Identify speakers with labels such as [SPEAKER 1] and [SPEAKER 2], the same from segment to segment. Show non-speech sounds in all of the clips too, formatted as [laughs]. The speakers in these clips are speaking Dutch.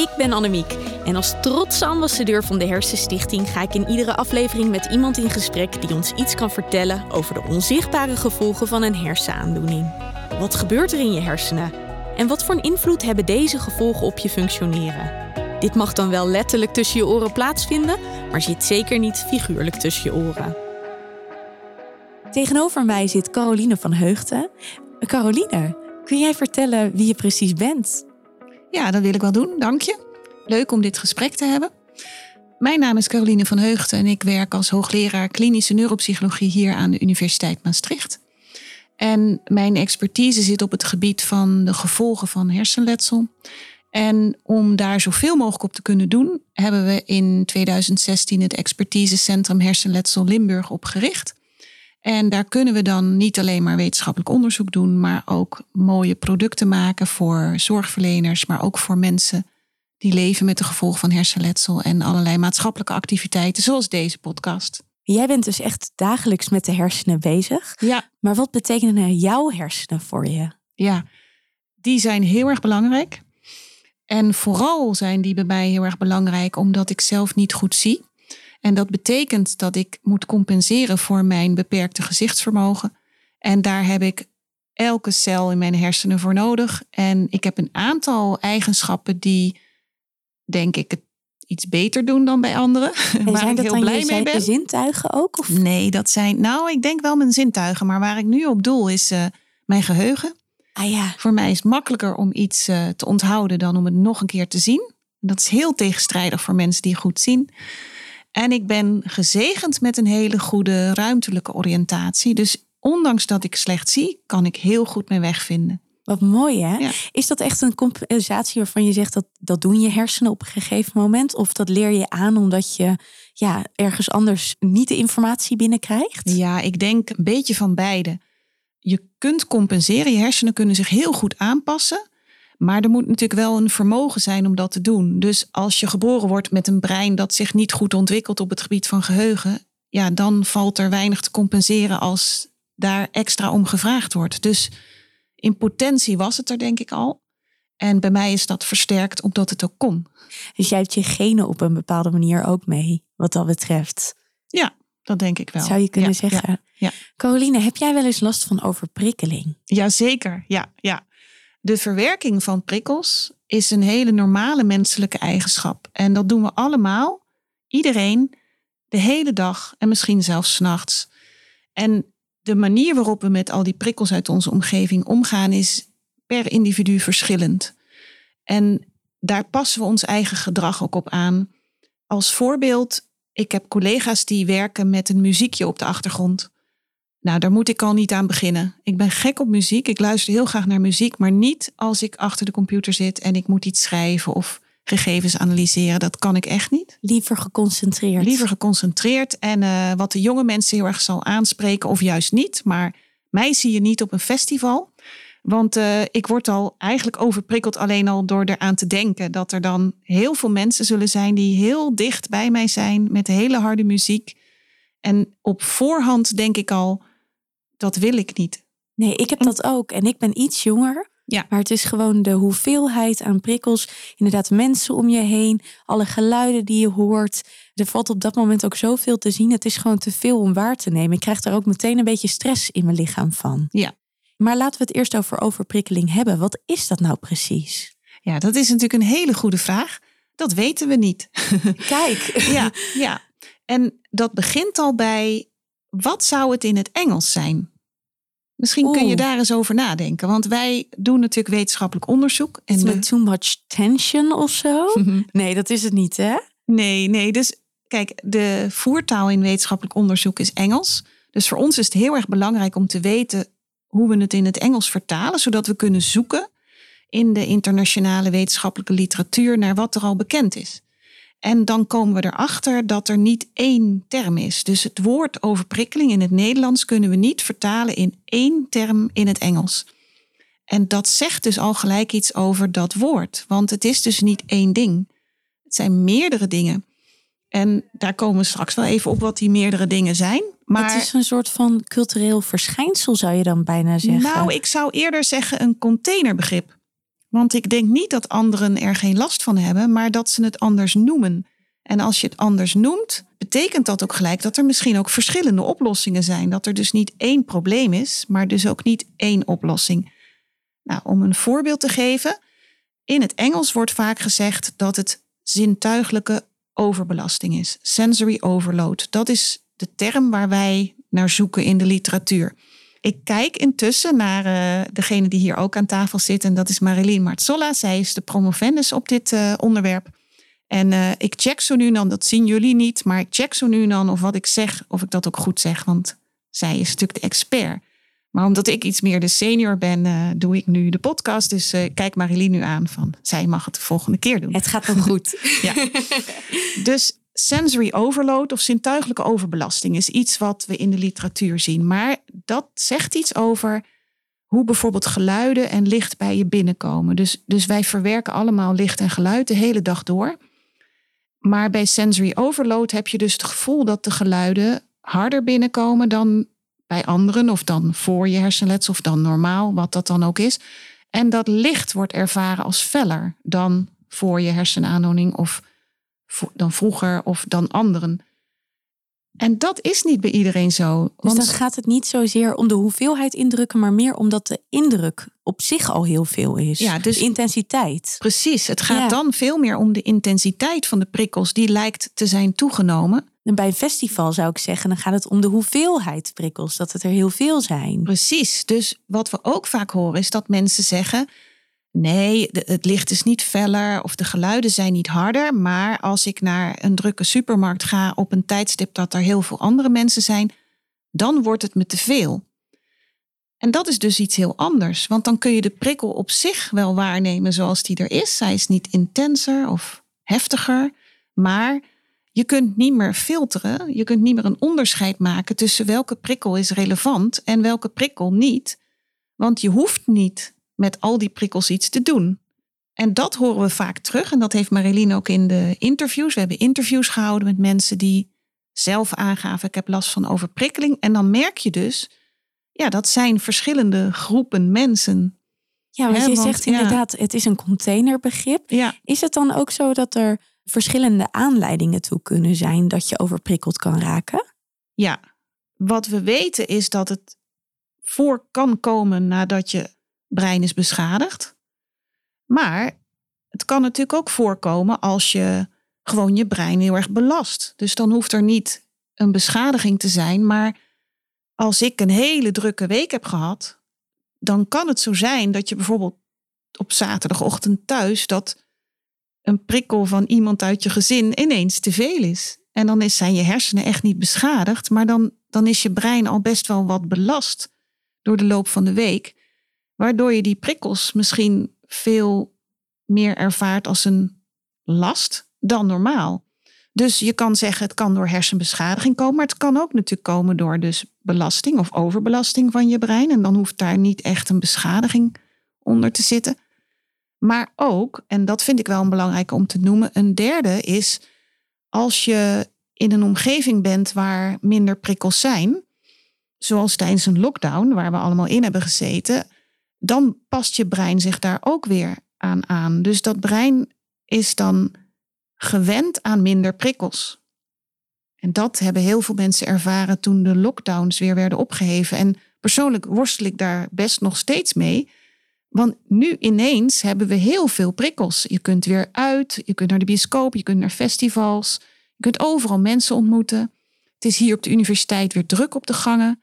[SPEAKER 1] Ik ben Annemiek en als trotse ambassadeur van de Hersenstichting ga ik in iedere aflevering met iemand in gesprek die ons iets kan vertellen over de onzichtbare gevolgen van een hersenaandoening. Wat gebeurt er in je hersenen? En wat voor een invloed hebben deze gevolgen op je functioneren? Dit mag dan wel letterlijk tussen je oren plaatsvinden, maar zit zeker niet figuurlijk tussen je oren. Tegenover mij zit Caroline van Heugten. Caroline, kun jij vertellen wie je precies bent?
[SPEAKER 2] Ja, dat wil ik wel doen, dank je. Leuk om dit gesprek te hebben. Mijn naam is Caroline van Heugten en ik werk als hoogleraar klinische neuropsychologie hier aan de Universiteit Maastricht. En mijn expertise zit op het gebied van de gevolgen van hersenletsel. En om daar zoveel mogelijk op te kunnen doen, hebben we in 2016 het expertisecentrum Hersenletsel Limburg opgericht. En daar kunnen we dan niet alleen maar wetenschappelijk onderzoek doen, maar ook mooie producten maken voor zorgverleners, maar ook voor mensen die leven met de gevolgen van hersenletsel en allerlei maatschappelijke activiteiten, zoals deze podcast.
[SPEAKER 1] Jij bent dus echt dagelijks met de hersenen bezig.
[SPEAKER 2] Ja.
[SPEAKER 1] Maar wat betekenen jouw hersenen voor je?
[SPEAKER 2] Ja, die zijn heel erg belangrijk. En vooral zijn die bij mij heel erg belangrijk omdat ik zelf niet goed zie. En dat betekent dat ik moet compenseren voor mijn beperkte gezichtsvermogen. En daar heb ik elke cel in mijn hersenen voor nodig. En ik heb een aantal eigenschappen die, denk ik, het iets beter doen dan bij anderen. [laughs]
[SPEAKER 1] En
[SPEAKER 2] waar
[SPEAKER 1] zijn
[SPEAKER 2] ik
[SPEAKER 1] dat
[SPEAKER 2] heel blij
[SPEAKER 1] je
[SPEAKER 2] mee ben.
[SPEAKER 1] zintuigen ook? Of?
[SPEAKER 2] Nee, dat zijn, nou, ik denk wel mijn zintuigen. Maar waar ik nu op doel is eh, mijn geheugen.
[SPEAKER 1] Ah ja,
[SPEAKER 2] Voor mij is het makkelijker om iets eh, te onthouden dan om het nog een keer te zien. Dat is heel tegenstrijdig voor mensen die goed zien. En ik ben gezegend met een hele goede ruimtelijke oriëntatie. Dus ondanks dat ik slecht zie, kan ik heel goed mijn weg vinden.
[SPEAKER 1] wat mooi hè?
[SPEAKER 2] Ja.
[SPEAKER 1] Is dat echt een compensatie waarvan je zegt dat dat doen je hersenen op een gegeven moment? Of dat leer je aan omdat je ja, ergens anders niet de informatie binnenkrijgt?
[SPEAKER 2] Ja, ik denk een beetje van beide. Je kunt compenseren, je hersenen kunnen zich heel goed aanpassen. Maar er moet natuurlijk wel een vermogen zijn om dat te doen. Dus als je geboren wordt met een brein dat zich niet goed ontwikkelt op het gebied van geheugen, ja, dan valt er weinig te compenseren als daar extra om gevraagd wordt. Dus in potentie was het er denk ik al. En bij mij is dat versterkt omdat het ook kon.
[SPEAKER 1] Dus jij hebt je genen op een bepaalde manier ook mee, wat dat betreft.
[SPEAKER 2] Ja, dat denk ik wel.
[SPEAKER 1] Zou je kunnen
[SPEAKER 2] Ja,
[SPEAKER 1] zeggen.
[SPEAKER 2] Ja, ja.
[SPEAKER 1] Caroline, heb jij wel eens last van overprikkeling?
[SPEAKER 2] Jazeker, ja, ja. De verwerking van prikkels is een hele normale menselijke eigenschap. En dat doen we allemaal, iedereen, de hele dag en misschien zelfs 's nachts. En de manier waarop we met al die prikkels uit onze omgeving omgaan is per individu verschillend. En daar passen we ons eigen gedrag ook op aan. Als voorbeeld, ik heb collega's die werken met een muziekje op de achtergrond. Nou, daar moet ik al niet aan beginnen. Ik ben gek op muziek. Ik luister heel graag naar muziek, maar niet als ik achter de computer zit en ik moet iets schrijven of gegevens analyseren. Dat kan ik echt niet.
[SPEAKER 1] Liever geconcentreerd.
[SPEAKER 2] Liever geconcentreerd en eh, wat de jonge mensen heel erg zal aanspreken, of juist niet. Maar mij zie je niet op een festival. Want eh, ik word al eigenlijk overprikkeld alleen al door eraan te denken dat er dan heel veel mensen zullen zijn die heel dicht bij mij zijn met hele harde muziek. En op voorhand denk ik al, dat wil ik niet.
[SPEAKER 1] Nee, ik heb dat ook. En ik ben iets jonger.
[SPEAKER 2] Ja.
[SPEAKER 1] Maar het is gewoon de hoeveelheid aan prikkels. Inderdaad, mensen om je heen. Alle geluiden die je hoort. Er valt op dat moment ook zoveel te zien. Het is gewoon te veel om waar te nemen. Ik krijg daar ook meteen een beetje stress in mijn lichaam van.
[SPEAKER 2] Ja.
[SPEAKER 1] Maar laten we het eerst over overprikkeling hebben. Wat is dat nou precies?
[SPEAKER 2] Ja, dat is natuurlijk een hele goede vraag. Dat weten we niet. [laughs]
[SPEAKER 1] Kijk.
[SPEAKER 2] ja, ja. En dat begint al bij, wat zou het in het Engels zijn? Misschien kun je daar eens over nadenken. Want wij doen natuurlijk wetenschappelijk onderzoek.
[SPEAKER 1] Is
[SPEAKER 2] En
[SPEAKER 1] met too much tension of zo? [laughs] Nee, dat is het niet, hè?
[SPEAKER 2] nee, nee. Dus kijk, de voertaal in wetenschappelijk onderzoek is Engels. Dus voor ons is het heel erg belangrijk om te weten hoe we het in het Engels vertalen. Zodat we kunnen zoeken in de internationale wetenschappelijke literatuur naar wat er al bekend is. En dan komen we erachter dat er niet één term is. Dus het woord overprikkeling in het Nederlands kunnen we niet vertalen in één term in het Engels. En dat zegt dus al gelijk iets over dat woord. Want het is dus niet één ding. Het zijn meerdere dingen. En daar komen we straks wel even op wat die meerdere dingen zijn. Maar
[SPEAKER 1] het is een soort van cultureel verschijnsel, zou je dan bijna zeggen.
[SPEAKER 2] Nou, ik zou eerder zeggen een containerbegrip. Want ik denk niet dat anderen er geen last van hebben, maar dat ze het anders noemen. En als je het anders noemt, betekent dat ook gelijk dat er misschien ook verschillende oplossingen zijn. Dat er dus niet één probleem is, maar dus ook niet één oplossing. Nou, om een voorbeeld te geven. In het Engels wordt vaak gezegd dat het zintuiglijke overbelasting is. Sensory overload. Dat is de term waar wij naar zoeken in de literatuur. Ik kijk intussen naar uh, degene die hier ook aan tafel zit. En dat is Marilyn Marzolla. Zij is de promovendus op dit uh, onderwerp. En uh, ik check zo nu dan, dat zien jullie niet. Maar ik check zo nu dan of wat ik zeg, of ik dat ook goed zeg. Want zij is natuurlijk de expert. Maar omdat ik iets meer de senior ben, uh, doe ik nu de podcast. Dus uh, kijk Marilyn nu aan van zij mag het de volgende keer doen.
[SPEAKER 1] Het gaat ook goed. [laughs]
[SPEAKER 2] ja. Dus sensory overload of zintuigelijke overbelasting is iets wat we in de literatuur zien. Maar dat zegt iets over hoe bijvoorbeeld geluiden en licht bij je binnenkomen. Dus, dus wij verwerken allemaal licht en geluid de hele dag door. Maar bij sensory overload heb je dus het gevoel dat de geluiden harder binnenkomen dan bij anderen, of dan voor je hersenletsel, of dan normaal, wat dat dan ook is. En dat licht wordt ervaren als feller dan voor je hersenaandoening, of dan vroeger, of dan anderen. En dat is niet bij iedereen zo.
[SPEAKER 1] Want... Dus dan gaat het niet zozeer om de hoeveelheid indrukken, maar meer omdat de indruk op zich al heel veel is. Ja, dus de intensiteit.
[SPEAKER 2] Precies. Het gaat dan veel meer om de intensiteit van de prikkels. Die lijkt te zijn toegenomen.
[SPEAKER 1] En bij een festival zou ik zeggen, dan gaat het om de hoeveelheid prikkels, dat het er heel veel zijn.
[SPEAKER 2] Precies. Dus wat we ook vaak horen is dat mensen zeggen: nee, het licht is niet feller of de geluiden zijn niet harder, maar als ik naar een drukke supermarkt ga op een tijdstip dat er heel veel andere mensen zijn, dan wordt het me te veel. En dat is dus iets heel anders, want dan kun je de prikkel op zich wel waarnemen zoals die er is. Hij is niet intenser of heftiger, maar je kunt niet meer filteren, je kunt niet meer een onderscheid maken tussen welke prikkel is relevant en welke prikkel niet. Want je hoeft niet met al die prikkels iets te doen. En dat horen we vaak terug en dat heeft Marilyn ook in de interviews. We hebben interviews gehouden met mensen die zelf aangaven ik heb last van overprikkeling. En dan merk je dus, ja, dat zijn verschillende groepen mensen.
[SPEAKER 1] Ja, want je zegt inderdaad, het is een containerbegrip. Ja. Is het dan ook zo dat er verschillende aanleidingen toe kunnen zijn dat je overprikkeld kan raken?
[SPEAKER 2] Ja, wat we weten is dat het voor kan komen nadat je brein is beschadigd. Maar het kan natuurlijk ook voorkomen als je gewoon je brein heel erg belast. Dus dan hoeft er niet een beschadiging te zijn, maar als ik een hele drukke week heb gehad, dan kan het zo zijn dat je bijvoorbeeld op zaterdagochtend thuis dat een prikkel van iemand uit je gezin ineens te veel is. En dan is, zijn je hersenen echt niet beschadigd, maar dan, dan is je brein al best wel wat belast door de loop van de week. Waardoor je die prikkels misschien veel meer ervaart als een last dan normaal. Dus je kan zeggen, het kan door hersenbeschadiging komen, maar het kan ook natuurlijk komen door dus belasting of overbelasting van je brein. En dan hoeft daar niet echt een beschadiging onder te zitten. Maar ook, en dat vind ik wel een belangrijke om te noemen, een derde is als je in een omgeving bent waar minder prikkels zijn, zoals tijdens een lockdown, waar we allemaal in hebben gezeten, dan past je brein zich daar ook weer aan aan. Dus dat brein is dan gewend aan minder prikkels. En dat hebben heel veel mensen ervaren toen de lockdowns weer werden opgeheven. En persoonlijk worstel ik daar best nog steeds mee. Want nu ineens hebben we heel veel prikkels. Je kunt weer uit, je kunt naar de bioscoop, je kunt naar festivals, je kunt overal mensen ontmoeten. Het is hier op de universiteit weer druk op de gangen.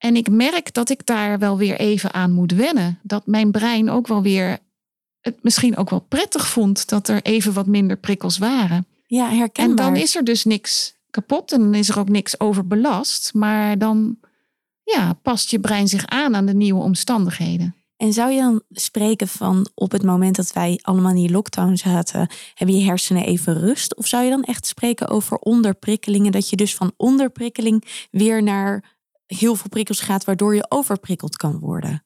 [SPEAKER 2] En ik merk dat ik daar wel weer even aan moet wennen. Dat mijn brein ook wel weer het misschien ook wel prettig vond dat er even wat minder prikkels waren.
[SPEAKER 1] Ja, herkenbaar.
[SPEAKER 2] En dan is er dus niks kapot en dan is er ook niks overbelast. Maar dan ja, past je brein zich aan aan de nieuwe omstandigheden.
[SPEAKER 1] En zou je dan spreken van op het moment dat wij allemaal in die lockdown zaten, hebben je hersenen even rust? Of zou je dan echt spreken over onderprikkelingen, dat je dus van onderprikkeling weer naar heel veel prikkels gaat, waardoor je overprikkeld kan worden?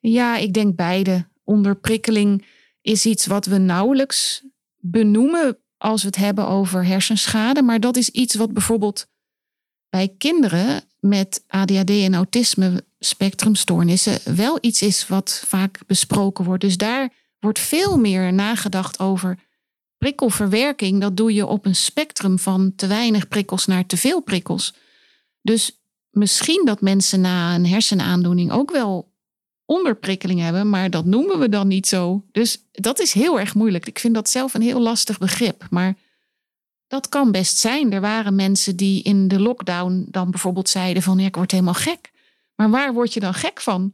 [SPEAKER 2] Ja, ik denk beide. Onderprikkeling is iets wat we nauwelijks benoemen als we het hebben over hersenschade. Maar dat is iets wat bijvoorbeeld bij kinderen met ADHD en autisme spectrumstoornissen wel iets is wat vaak besproken wordt. Dus daar wordt veel meer nagedacht over prikkelverwerking. Dat doe je op een spectrum van te weinig prikkels naar te veel prikkels. Dus misschien dat mensen na een hersenaandoening ook wel onderprikkeling hebben, maar dat noemen we dan niet zo. Dus dat is heel erg moeilijk. Ik vind dat zelf een heel lastig begrip. Maar dat kan best zijn. Er waren mensen die in de lockdown dan bijvoorbeeld zeiden van ja, ik word helemaal gek. Maar waar word je dan gek van?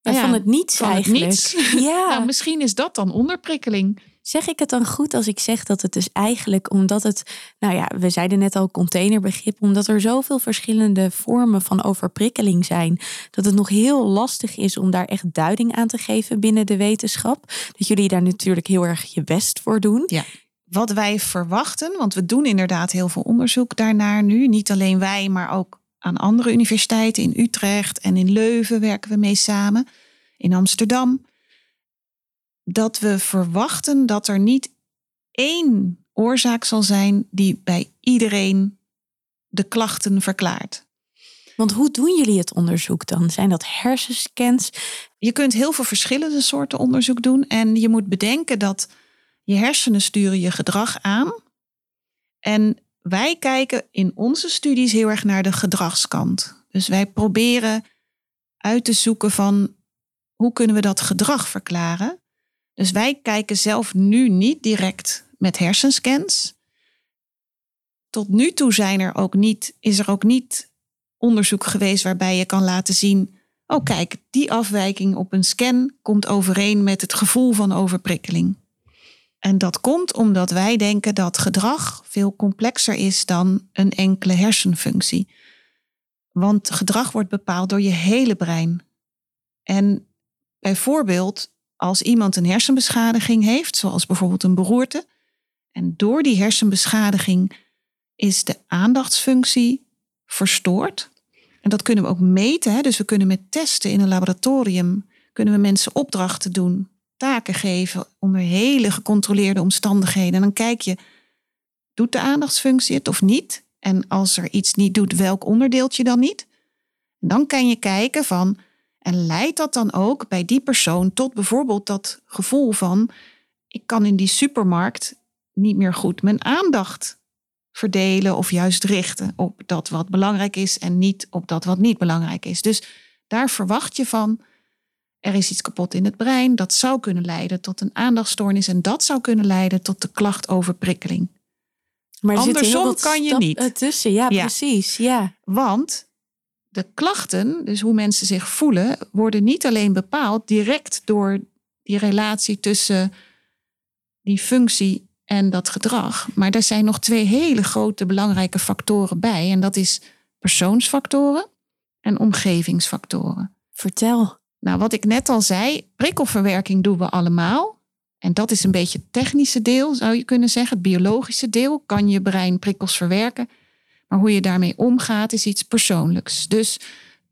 [SPEAKER 1] Ja, van het niets van eigenlijk. Het niets.
[SPEAKER 2] Ja. [laughs] nou, misschien is dat dan onderprikkeling.
[SPEAKER 1] Zeg ik het dan goed als ik zeg dat het dus eigenlijk, omdat het, nou ja, we zeiden net al containerbegrip, omdat er zoveel verschillende vormen van overprikkeling zijn, dat het nog heel lastig is om daar echt duiding aan te geven binnen de wetenschap. Dat jullie daar natuurlijk heel erg je best voor doen.
[SPEAKER 2] Ja. Wat wij verwachten, want we doen inderdaad heel veel onderzoek daarnaar nu, niet alleen wij, maar ook aan andere universiteiten in Utrecht en in Leuven werken we mee samen, in Amsterdam dat we verwachten dat er niet één oorzaak zal zijn die bij iedereen de klachten verklaart.
[SPEAKER 1] Want hoe doen jullie het onderzoek dan? Zijn dat hersenscans?
[SPEAKER 2] Je kunt heel veel verschillende soorten onderzoek doen. En je moet bedenken dat je hersenen sturen je gedrag aan. En wij kijken in onze studies heel erg naar de gedragskant. Dus wij proberen uit te zoeken van hoe kunnen we dat gedrag verklaren. Dus wij kijken zelf nu niet direct met hersenscans. Tot nu toe zijn er ook niet, is er ook niet onderzoek geweest waarbij je kan laten zien. Oh, kijk, die afwijking op een scan komt overeen met het gevoel van overprikkeling. En dat komt omdat wij denken dat gedrag veel complexer is dan een enkele hersenfunctie. Want gedrag wordt bepaald door je hele brein. En bijvoorbeeld als iemand een hersenbeschadiging heeft, zoals bijvoorbeeld een beroerte, en door die hersenbeschadiging is de aandachtsfunctie verstoord. En dat kunnen we ook meten. Hè? Dus we kunnen met testen in een laboratorium kunnen we mensen opdrachten doen, taken geven onder hele gecontroleerde omstandigheden. En dan kijk je, doet de aandachtsfunctie het of niet? En als er iets niet doet, welk onderdeeltje dan niet? dan kan je kijken van, en leidt dat dan ook bij die persoon tot bijvoorbeeld dat gevoel van: ik kan in die supermarkt niet meer goed mijn aandacht verdelen of juist richten op dat wat belangrijk is en niet op dat wat niet belangrijk is. Dus daar verwacht je van. Er is iets kapot in het brein. Dat zou kunnen leiden tot een aandachtstoornis. En dat zou kunnen leiden tot de klacht over prikkeling. Maar Andersom kan je niet.
[SPEAKER 1] Tussen, ja, ja, precies. Ja.
[SPEAKER 2] Want de klachten, dus hoe mensen zich voelen, worden niet alleen bepaald direct door die relatie tussen die functie en dat gedrag. Maar er zijn nog twee hele grote belangrijke factoren bij. En dat is persoonsfactoren en omgevingsfactoren.
[SPEAKER 1] Vertel.
[SPEAKER 2] Nou, wat ik net al zei, prikkelverwerking doen we allemaal. En dat is een beetje het technische deel, zou je kunnen zeggen. Het biologische deel. Kan je brein prikkels verwerken? Maar hoe je daarmee omgaat is iets persoonlijks. Dus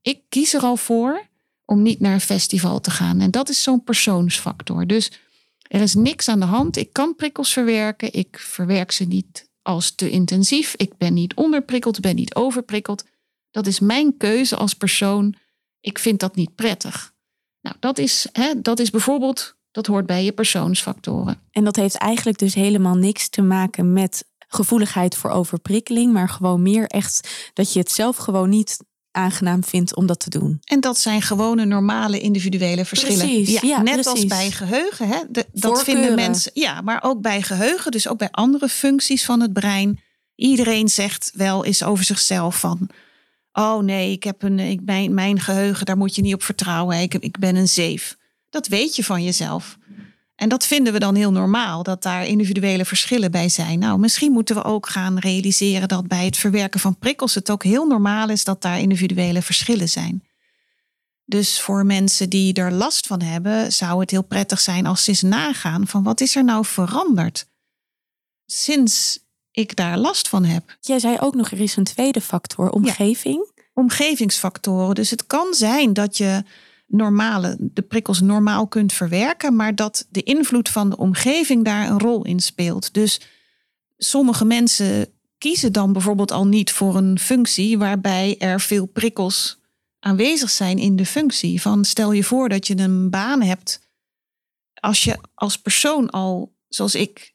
[SPEAKER 2] ik kies er al voor om niet naar een festival te gaan. En dat is zo'n persoonsfactor. Dus er is niks aan de hand. Ik kan prikkels verwerken. Ik verwerk ze niet als te intensief. Ik ben niet onderprikkeld, ben niet overprikkeld. Dat is mijn keuze als persoon. Ik vind dat niet prettig. Nou, dat is, hè, dat is bijvoorbeeld, dat hoort bij je persoonsfactoren.
[SPEAKER 1] En dat heeft eigenlijk dus helemaal niks te maken met gevoeligheid voor overprikkeling, maar gewoon meer echt dat je het zelf gewoon niet aangenaam vindt om dat te doen.
[SPEAKER 2] En dat zijn gewone normale individuele verschillen.
[SPEAKER 1] Precies, ja,
[SPEAKER 2] net als bij geheugen. Hè? dat vinden mensen. Ja, maar ook bij geheugen, dus ook bij andere functies van het brein. Iedereen zegt wel eens over zichzelf van. Oh nee, ik heb een, ik, mijn, mijn geheugen, daar moet je niet op vertrouwen. Ik, ik ben een zeef. Dat weet je van jezelf. En dat vinden we dan heel normaal, dat daar individuele verschillen bij zijn. Nou, misschien moeten we ook gaan realiseren dat bij het verwerken van prikkels het ook heel normaal is dat daar individuele verschillen zijn. Dus voor mensen die er last van hebben, zou het heel prettig zijn als ze eens nagaan van wat is er nou veranderd sinds ik daar last van heb.
[SPEAKER 1] Jij zei ook nog, er is een tweede factor, omgeving.
[SPEAKER 2] Omgevingsfactoren. Dus het kan zijn dat je normale, de prikkels normaal kunt verwerken, maar dat de invloed van de omgeving daar een rol in speelt. Dus sommige mensen kiezen dan bijvoorbeeld al niet voor een functie waarbij er veel prikkels aanwezig zijn in de functie. Van stel je voor dat je een baan hebt. Als je als persoon al, zoals ik,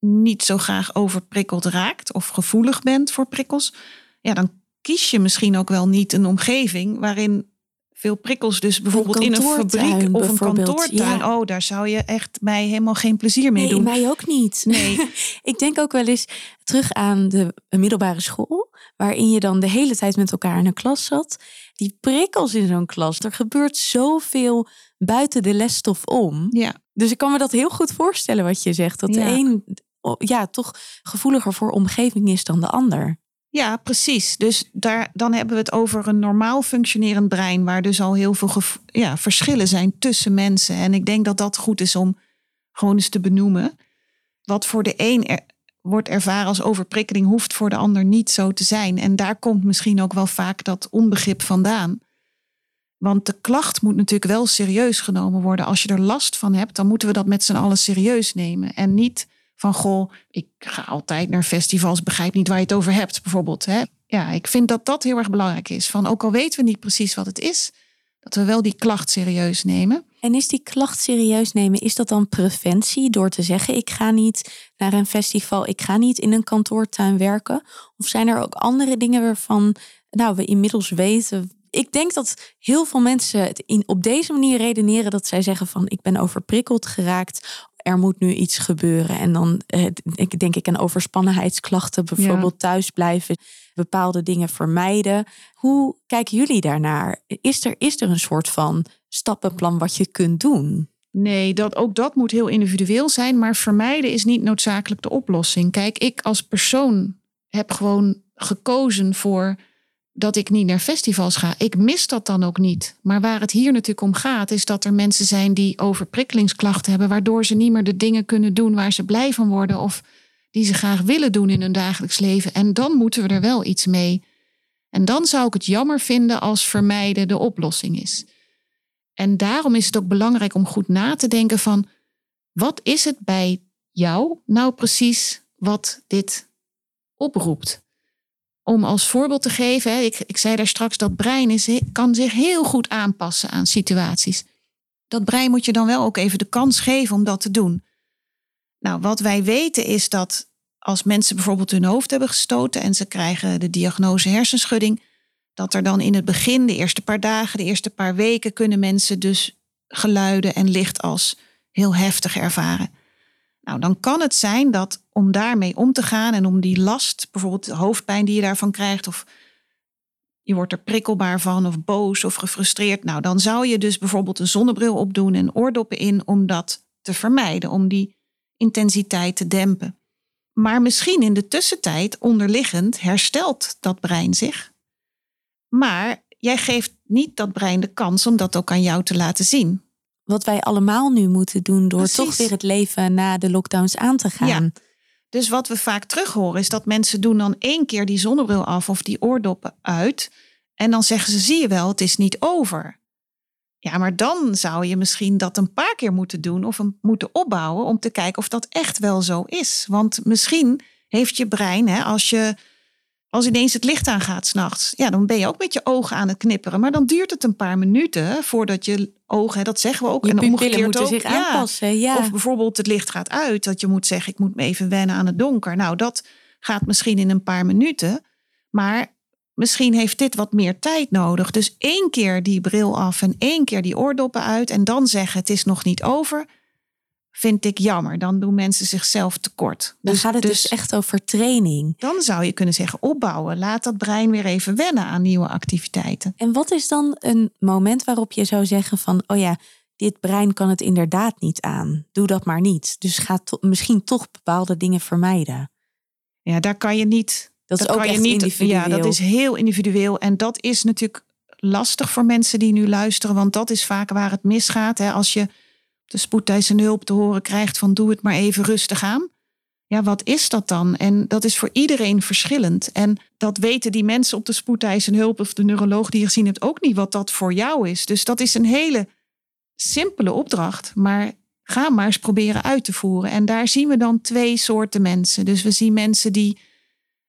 [SPEAKER 2] niet zo graag overprikkeld raakt of gevoelig bent voor prikkels, ja, dan kies je misschien ook wel niet een omgeving waarin veel prikkels. Dus bijvoorbeeld in een fabriek of een kantoortuin. Oh, daar zou je echt mij helemaal geen plezier mee
[SPEAKER 1] nee,
[SPEAKER 2] doen.
[SPEAKER 1] mij ook niet.
[SPEAKER 2] Nee. [laughs]
[SPEAKER 1] ik denk ook wel eens terug aan de middelbare school. Waarin je dan de hele tijd met elkaar in een klas zat. Die prikkels in zo'n klas. Er gebeurt zoveel buiten de lesstof om.
[SPEAKER 2] Ja.
[SPEAKER 1] Dus ik kan me dat heel goed voorstellen wat je zegt. Dat de een ja, toch gevoeliger voor omgeving is dan de ander.
[SPEAKER 2] Ja, precies. Dus daar, dan hebben we het over een normaal functionerend brein, waar dus al heel veel ja, verschillen zijn tussen mensen. En ik denk dat dat goed is om gewoon eens te benoemen. Wat voor de een wordt ervaren als overprikkeling, hoeft voor de ander niet zo te zijn. En daar komt misschien ook wel vaak dat onbegrip vandaan. Want de klacht moet natuurlijk wel serieus genomen worden. Als je er last van hebt, dan moeten we dat met z'n allen serieus nemen. En niet van goh, ik ga altijd naar festivals, begrijp niet waar je het over hebt, bijvoorbeeld. Hè? Ja, ik vind dat dat heel erg belangrijk is. Van ook al weten we niet precies wat het is, dat we wel die klacht serieus nemen.
[SPEAKER 1] En is die klacht serieus nemen, is dat dan preventie door te zeggen: ik ga niet naar een festival, ik ga niet in een kantoortuin werken? Of zijn er ook andere dingen waarvan nou, we inmiddels weten? Ik denk dat heel veel mensen het op deze manier redeneren dat zij zeggen van ik ben overprikkeld geraakt er moet nu iets gebeuren. En dan eh, denk ik aan overspannenheidsklachten, bijvoorbeeld thuis blijven, bepaalde dingen vermijden. Hoe kijken jullie daarnaar? Is er, is er een soort van stappenplan wat je kunt doen?
[SPEAKER 2] Nee, dat, ook dat moet heel individueel zijn, maar vermijden is niet noodzakelijk de oplossing. Kijk, ik als persoon heb gewoon gekozen voor dat ik niet naar festivals ga. Ik mis dat dan ook niet. Maar waar het hier natuurlijk om gaat, is dat er mensen zijn die overprikkelingsklachten hebben, waardoor ze niet meer de dingen kunnen doen waar ze blij van worden of die ze graag willen doen in hun dagelijks leven. En dan moeten we er wel iets mee. En dan zou ik het jammer vinden als vermijden de oplossing is. En daarom is het ook belangrijk om goed na te denken van wat is het bij jou nou precies wat dit oproept? Om als voorbeeld te geven, ik, ik zei daar straks dat brein is, kan zich heel goed aanpassen aan situaties. Dat brein moet je dan wel ook even de kans geven om dat te doen. Nou, wat wij weten is dat als mensen bijvoorbeeld hun hoofd hebben gestoten en ze krijgen de diagnose hersenschudding, dat er dan in het begin, de eerste paar dagen, de eerste paar weken, kunnen mensen dus geluiden en licht als heel heftig ervaren. Nou, dan kan het zijn dat om daarmee om te gaan en om die last, bijvoorbeeld de hoofdpijn die je daarvan krijgt, of je wordt er prikkelbaar van, of boos of gefrustreerd, nou, dan zou je dus bijvoorbeeld een zonnebril opdoen en oordoppen in om dat te vermijden, om die intensiteit te dempen. Maar misschien in de tussentijd, onderliggend, herstelt dat brein zich. Maar jij geeft niet dat brein de kans om dat ook aan jou te laten zien
[SPEAKER 1] wat wij allemaal nu moeten doen door toch weer het leven na de lockdowns aan te gaan. Ja.
[SPEAKER 2] Dus wat we vaak terug horen is dat mensen doen dan één keer die zonnebril af of die oordoppen uit. En dan zeggen ze, zie je wel, het is niet over. Ja, maar dan zou je misschien dat een paar keer moeten doen of moeten opbouwen om te kijken of dat echt wel zo is. Want misschien heeft je brein, hè, als je als ineens het licht aangaat s'nachts, ja, dan ben je ook met je ogen aan het knipperen. Maar dan duurt het een paar minuten voordat je ogen, dat zeggen we ook.
[SPEAKER 1] Je
[SPEAKER 2] en
[SPEAKER 1] omgekeerd moeten ook, zich aanpassen. Ja.
[SPEAKER 2] Of bijvoorbeeld het licht gaat uit, dat je moet zeggen, ik moet me even wennen aan het donker. Nou, dat gaat misschien in een paar minuten. Maar misschien heeft dit wat meer tijd nodig. Dus één keer die bril af en één keer die oordoppen uit. En dan zeggen, het is nog niet over vind ik jammer. Dan doen mensen zichzelf tekort.
[SPEAKER 1] Dan dus, gaat het dus, dus, echt over training.
[SPEAKER 2] Dan zou je kunnen zeggen opbouwen. Laat dat brein weer even wennen aan nieuwe activiteiten.
[SPEAKER 1] En wat is dan een moment waarop je zou zeggen van, oh ja, dit brein kan het inderdaad niet aan. Doe dat maar niet. Dus ga to misschien toch bepaalde dingen vermijden.
[SPEAKER 2] Ja, daar kan je niet.
[SPEAKER 1] Dat is ook kan echt je niet, individueel.
[SPEAKER 2] Ja, dat is heel individueel. En dat is natuurlijk lastig voor mensen die nu luisteren, want dat is vaak waar het misgaat. Hè? Als je de spoedeisende hulp te horen krijgt van doe het maar even rustig aan. Ja, wat is dat dan? En dat is voor iedereen verschillend. En dat weten die mensen op de spoedeisende hulp of de neuroloog die je gezien hebt ook niet wat dat voor jou is. Dus dat is een hele simpele opdracht, maar ga maar eens proberen uit te voeren. En daar zien we dan twee soorten mensen. Dus we zien mensen die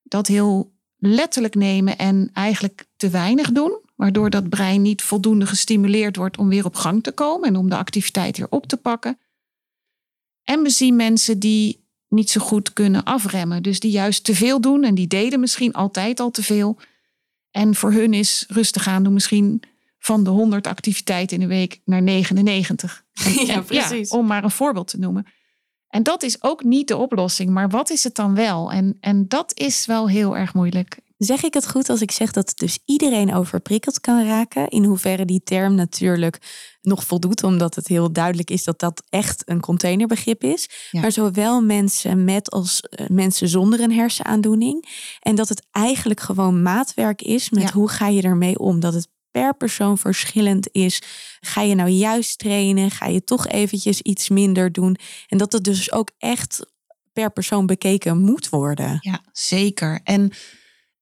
[SPEAKER 2] dat heel letterlijk nemen en eigenlijk te weinig doen, waardoor dat brein niet voldoende gestimuleerd wordt om weer op gang te komen en om de activiteit weer op te pakken. En we zien mensen die niet zo goed kunnen afremmen, dus die juist te veel doen en die deden misschien altijd al te veel. En voor hun is rustig aan doen misschien van de 100 activiteiten in de week naar 99. [laughs]
[SPEAKER 1] ja, precies.
[SPEAKER 2] om maar een voorbeeld te noemen. En dat is ook niet de oplossing, maar wat is het dan wel? En, en dat is wel heel erg moeilijk.
[SPEAKER 1] Zeg ik het goed als ik zeg dat dus iedereen overprikkeld kan raken? In hoeverre die term natuurlijk nog voldoet, omdat het heel duidelijk is dat dat echt een containerbegrip is. Maar zowel mensen met als eh, mensen zonder een hersenaandoening. En dat het eigenlijk gewoon maatwerk is met hoe ga je ermee om. Dat het per persoon verschillend is. Ga je nou juist trainen? Ga je toch eventjes iets minder doen? En dat het dus ook echt per persoon bekeken moet worden.
[SPEAKER 2] Ja, zeker. En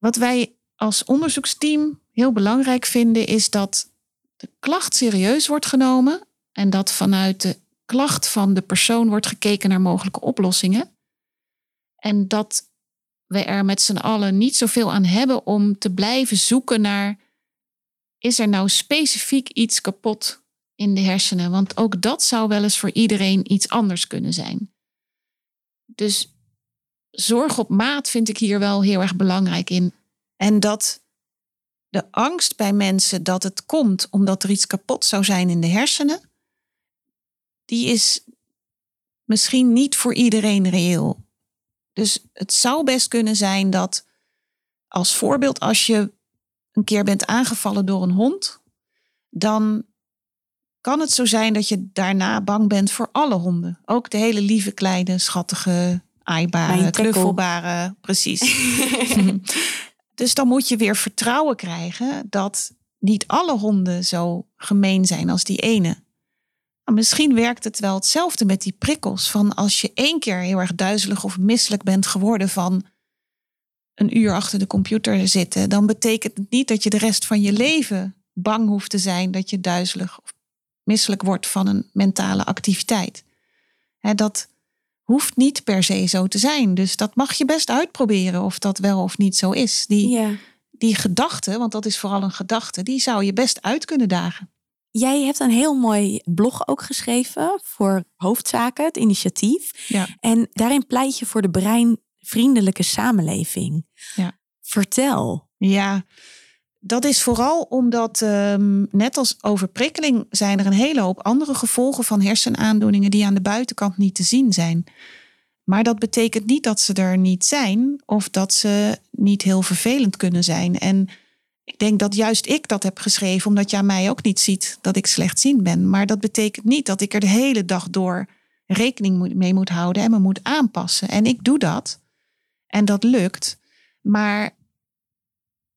[SPEAKER 2] wat wij als onderzoeksteam heel belangrijk vinden, is dat de klacht serieus wordt genomen en dat vanuit de klacht van de persoon wordt gekeken naar mogelijke oplossingen. En dat we er met z'n allen niet zoveel aan hebben om te blijven zoeken naar is er nou specifiek iets kapot in de hersenen? Want ook dat zou wel eens voor iedereen iets anders kunnen zijn. Dus zorg op maat vind ik hier wel heel erg belangrijk in. En dat de angst bij mensen dat het komt omdat er iets kapot zou zijn in de hersenen, die is misschien niet voor iedereen reëel. Dus het zou best kunnen zijn dat, als voorbeeld, als je een keer bent aangevallen door een hond, dan kan het zo zijn dat je daarna bang bent voor alle honden. Ook de hele lieve, kleine, schattige, aaibare, knuffelbare. Precies. [laughs] [laughs] dus dan moet je weer vertrouwen krijgen dat niet alle honden zo gemeen zijn als die ene. Maar misschien werkt het wel hetzelfde met die prikkels. Van als je één keer heel erg duizelig of misselijk bent geworden van een uur achter de computer zitten, dan betekent het niet dat je de rest van je leven bang hoeft te zijn dat je duizelig of misselijk wordt van een mentale activiteit. dat hoeft niet per se zo te zijn. Dus dat mag je best uitproberen of dat wel of niet zo is. Die, ja. die gedachte, want dat is vooral een gedachte, die zou je best uit kunnen dagen.
[SPEAKER 1] Jij hebt een heel mooi blog ook geschreven voor Hoofdzaken, het initiatief. Ja. En daarin pleit je voor de brein vriendelijke samenleving. Ja. Vertel.
[SPEAKER 2] Ja, dat is vooral omdat, um, net als overprikkeling, zijn er een hele hoop andere gevolgen van hersenaandoeningen die aan de buitenkant niet te zien zijn. Maar dat betekent niet dat ze er niet zijn of dat ze niet heel vervelend kunnen zijn. En ik denk dat juist ik dat heb geschreven, omdat jij mij ook niet ziet dat ik slechtziend ben. Maar dat betekent niet dat ik er de hele dag door rekening mee moet houden en me moet aanpassen. En ik doe dat. En dat lukt. Maar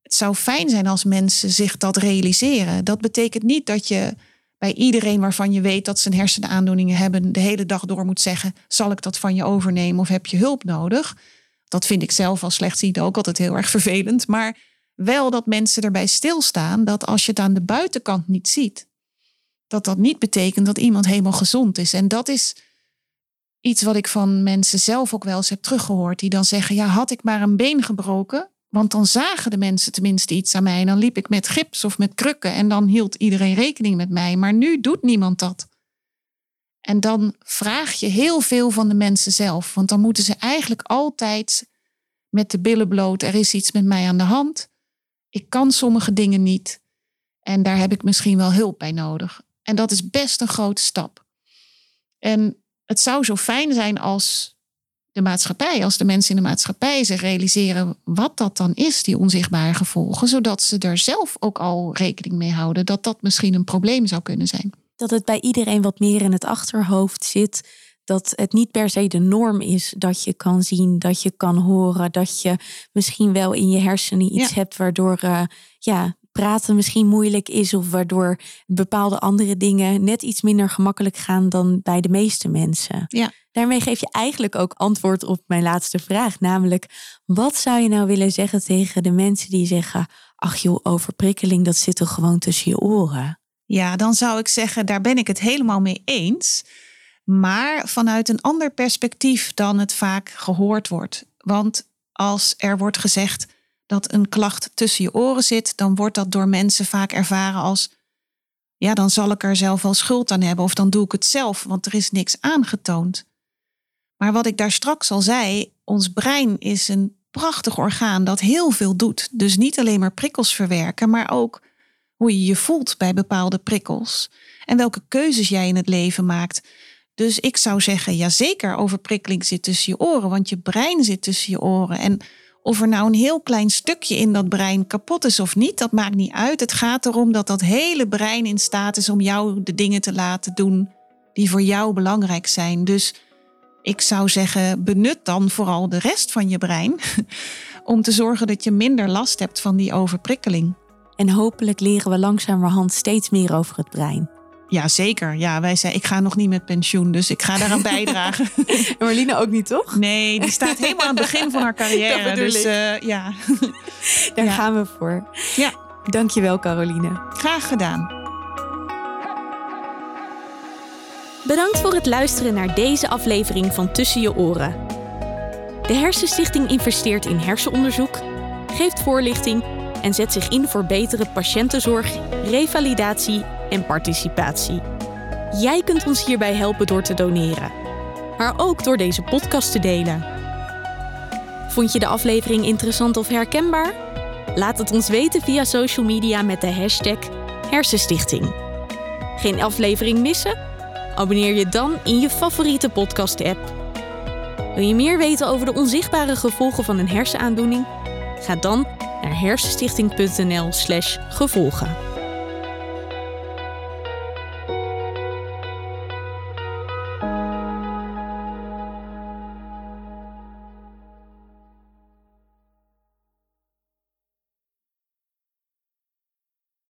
[SPEAKER 2] het zou fijn zijn als mensen zich dat realiseren. Dat betekent niet dat je bij iedereen waarvan je weet dat ze een hersenaandoeningen hebben, de hele dag door moet zeggen: zal ik dat van je overnemen of heb je hulp nodig? Dat vind ik zelf als slechtziende ook altijd heel erg vervelend. Maar wel dat mensen erbij stilstaan dat als je het aan de buitenkant niet ziet, dat dat niet betekent dat iemand helemaal gezond is. En dat is iets wat ik van mensen zelf ook wel eens heb teruggehoord. Die dan zeggen, ja, had ik maar een been gebroken. Want dan zagen de mensen tenminste iets aan mij. En dan liep ik met gips of met krukken. En dan hield iedereen rekening met mij. Maar nu doet niemand dat. En dan vraag je heel veel van de mensen zelf. Want dan moeten ze eigenlijk altijd met de billen bloot. Er is iets met mij aan de hand. Ik kan sommige dingen niet. En daar heb ik misschien wel hulp bij nodig. En dat is best een grote stap. En het zou zo fijn zijn als de maatschappij, als de mensen in de maatschappij zich realiseren wat dat dan is, die onzichtbare gevolgen, zodat ze er zelf ook al rekening mee houden dat dat misschien een probleem zou kunnen zijn.
[SPEAKER 1] Dat het bij iedereen wat meer in het achterhoofd zit. Dat het niet per se de norm is dat je kan zien, dat je kan horen, dat je misschien wel in je hersenen iets hebt waardoor uh, ja, praten misschien moeilijk is of waardoor bepaalde andere dingen net iets minder gemakkelijk gaan dan bij de meeste mensen.
[SPEAKER 2] Ja.
[SPEAKER 1] Daarmee geef je eigenlijk ook antwoord op mijn laatste vraag, namelijk wat zou je nou willen zeggen tegen de mensen die zeggen, ach joh, overprikkeling, dat zit toch gewoon tussen je oren?
[SPEAKER 2] Ja, dan zou ik zeggen, daar ben ik het helemaal mee eens. Maar vanuit een ander perspectief dan het vaak gehoord wordt. Want als er wordt gezegd dat een klacht tussen je oren zit, dan wordt dat door mensen vaak ervaren als, ja, dan zal ik er zelf wel schuld aan hebben of dan doe ik het zelf, want er is niks aangetoond. Maar wat ik daar straks al zei, ons brein is een prachtig orgaan dat heel veel doet. Dus niet alleen maar prikkels verwerken, maar ook hoe je je voelt bij bepaalde prikkels en welke keuzes jij in het leven maakt. Dus ik zou zeggen, ja zeker overprikkeling zit tussen je oren, want je brein zit tussen je oren. En of er nou een heel klein stukje in dat brein kapot is of niet, dat maakt niet uit. Het gaat erom dat dat hele brein in staat is om jou de dingen te laten doen die voor jou belangrijk zijn. Dus ik zou zeggen, benut dan vooral de rest van je brein [laughs] om te zorgen dat je minder last hebt van die overprikkeling.
[SPEAKER 1] En hopelijk leren we langzamerhand steeds meer over het brein.
[SPEAKER 2] Ja, zeker. Ja, wij zei, ik ga nog niet met pensioen, dus ik ga daaraan bijdragen. [laughs]
[SPEAKER 1] Marlene ook niet, toch?
[SPEAKER 2] Nee, die staat helemaal aan het begin van haar [laughs] carrière. dus uh, ja. [laughs]
[SPEAKER 1] Daar ja. gaan we voor.
[SPEAKER 2] Ja.
[SPEAKER 1] Dankjewel, Caroline.
[SPEAKER 2] Graag gedaan.
[SPEAKER 1] Bedankt voor het luisteren naar deze aflevering van Tussen je oren. De Hersenstichting investeert in hersenonderzoek, geeft voorlichting en zet zich in voor betere patiëntenzorg, revalidatie en participatie. Jij kunt ons hierbij helpen door te doneren, maar ook door deze podcast te delen. Vond je de aflevering interessant of herkenbaar? Laat het ons weten via social media met de hashtag Hersenstichting. Geen aflevering missen? Abonneer je dan in je favoriete podcast-app. Wil je meer weten over de onzichtbare gevolgen van een hersenaandoening? Ga dan naar hersenstichting.nl/gevolgen.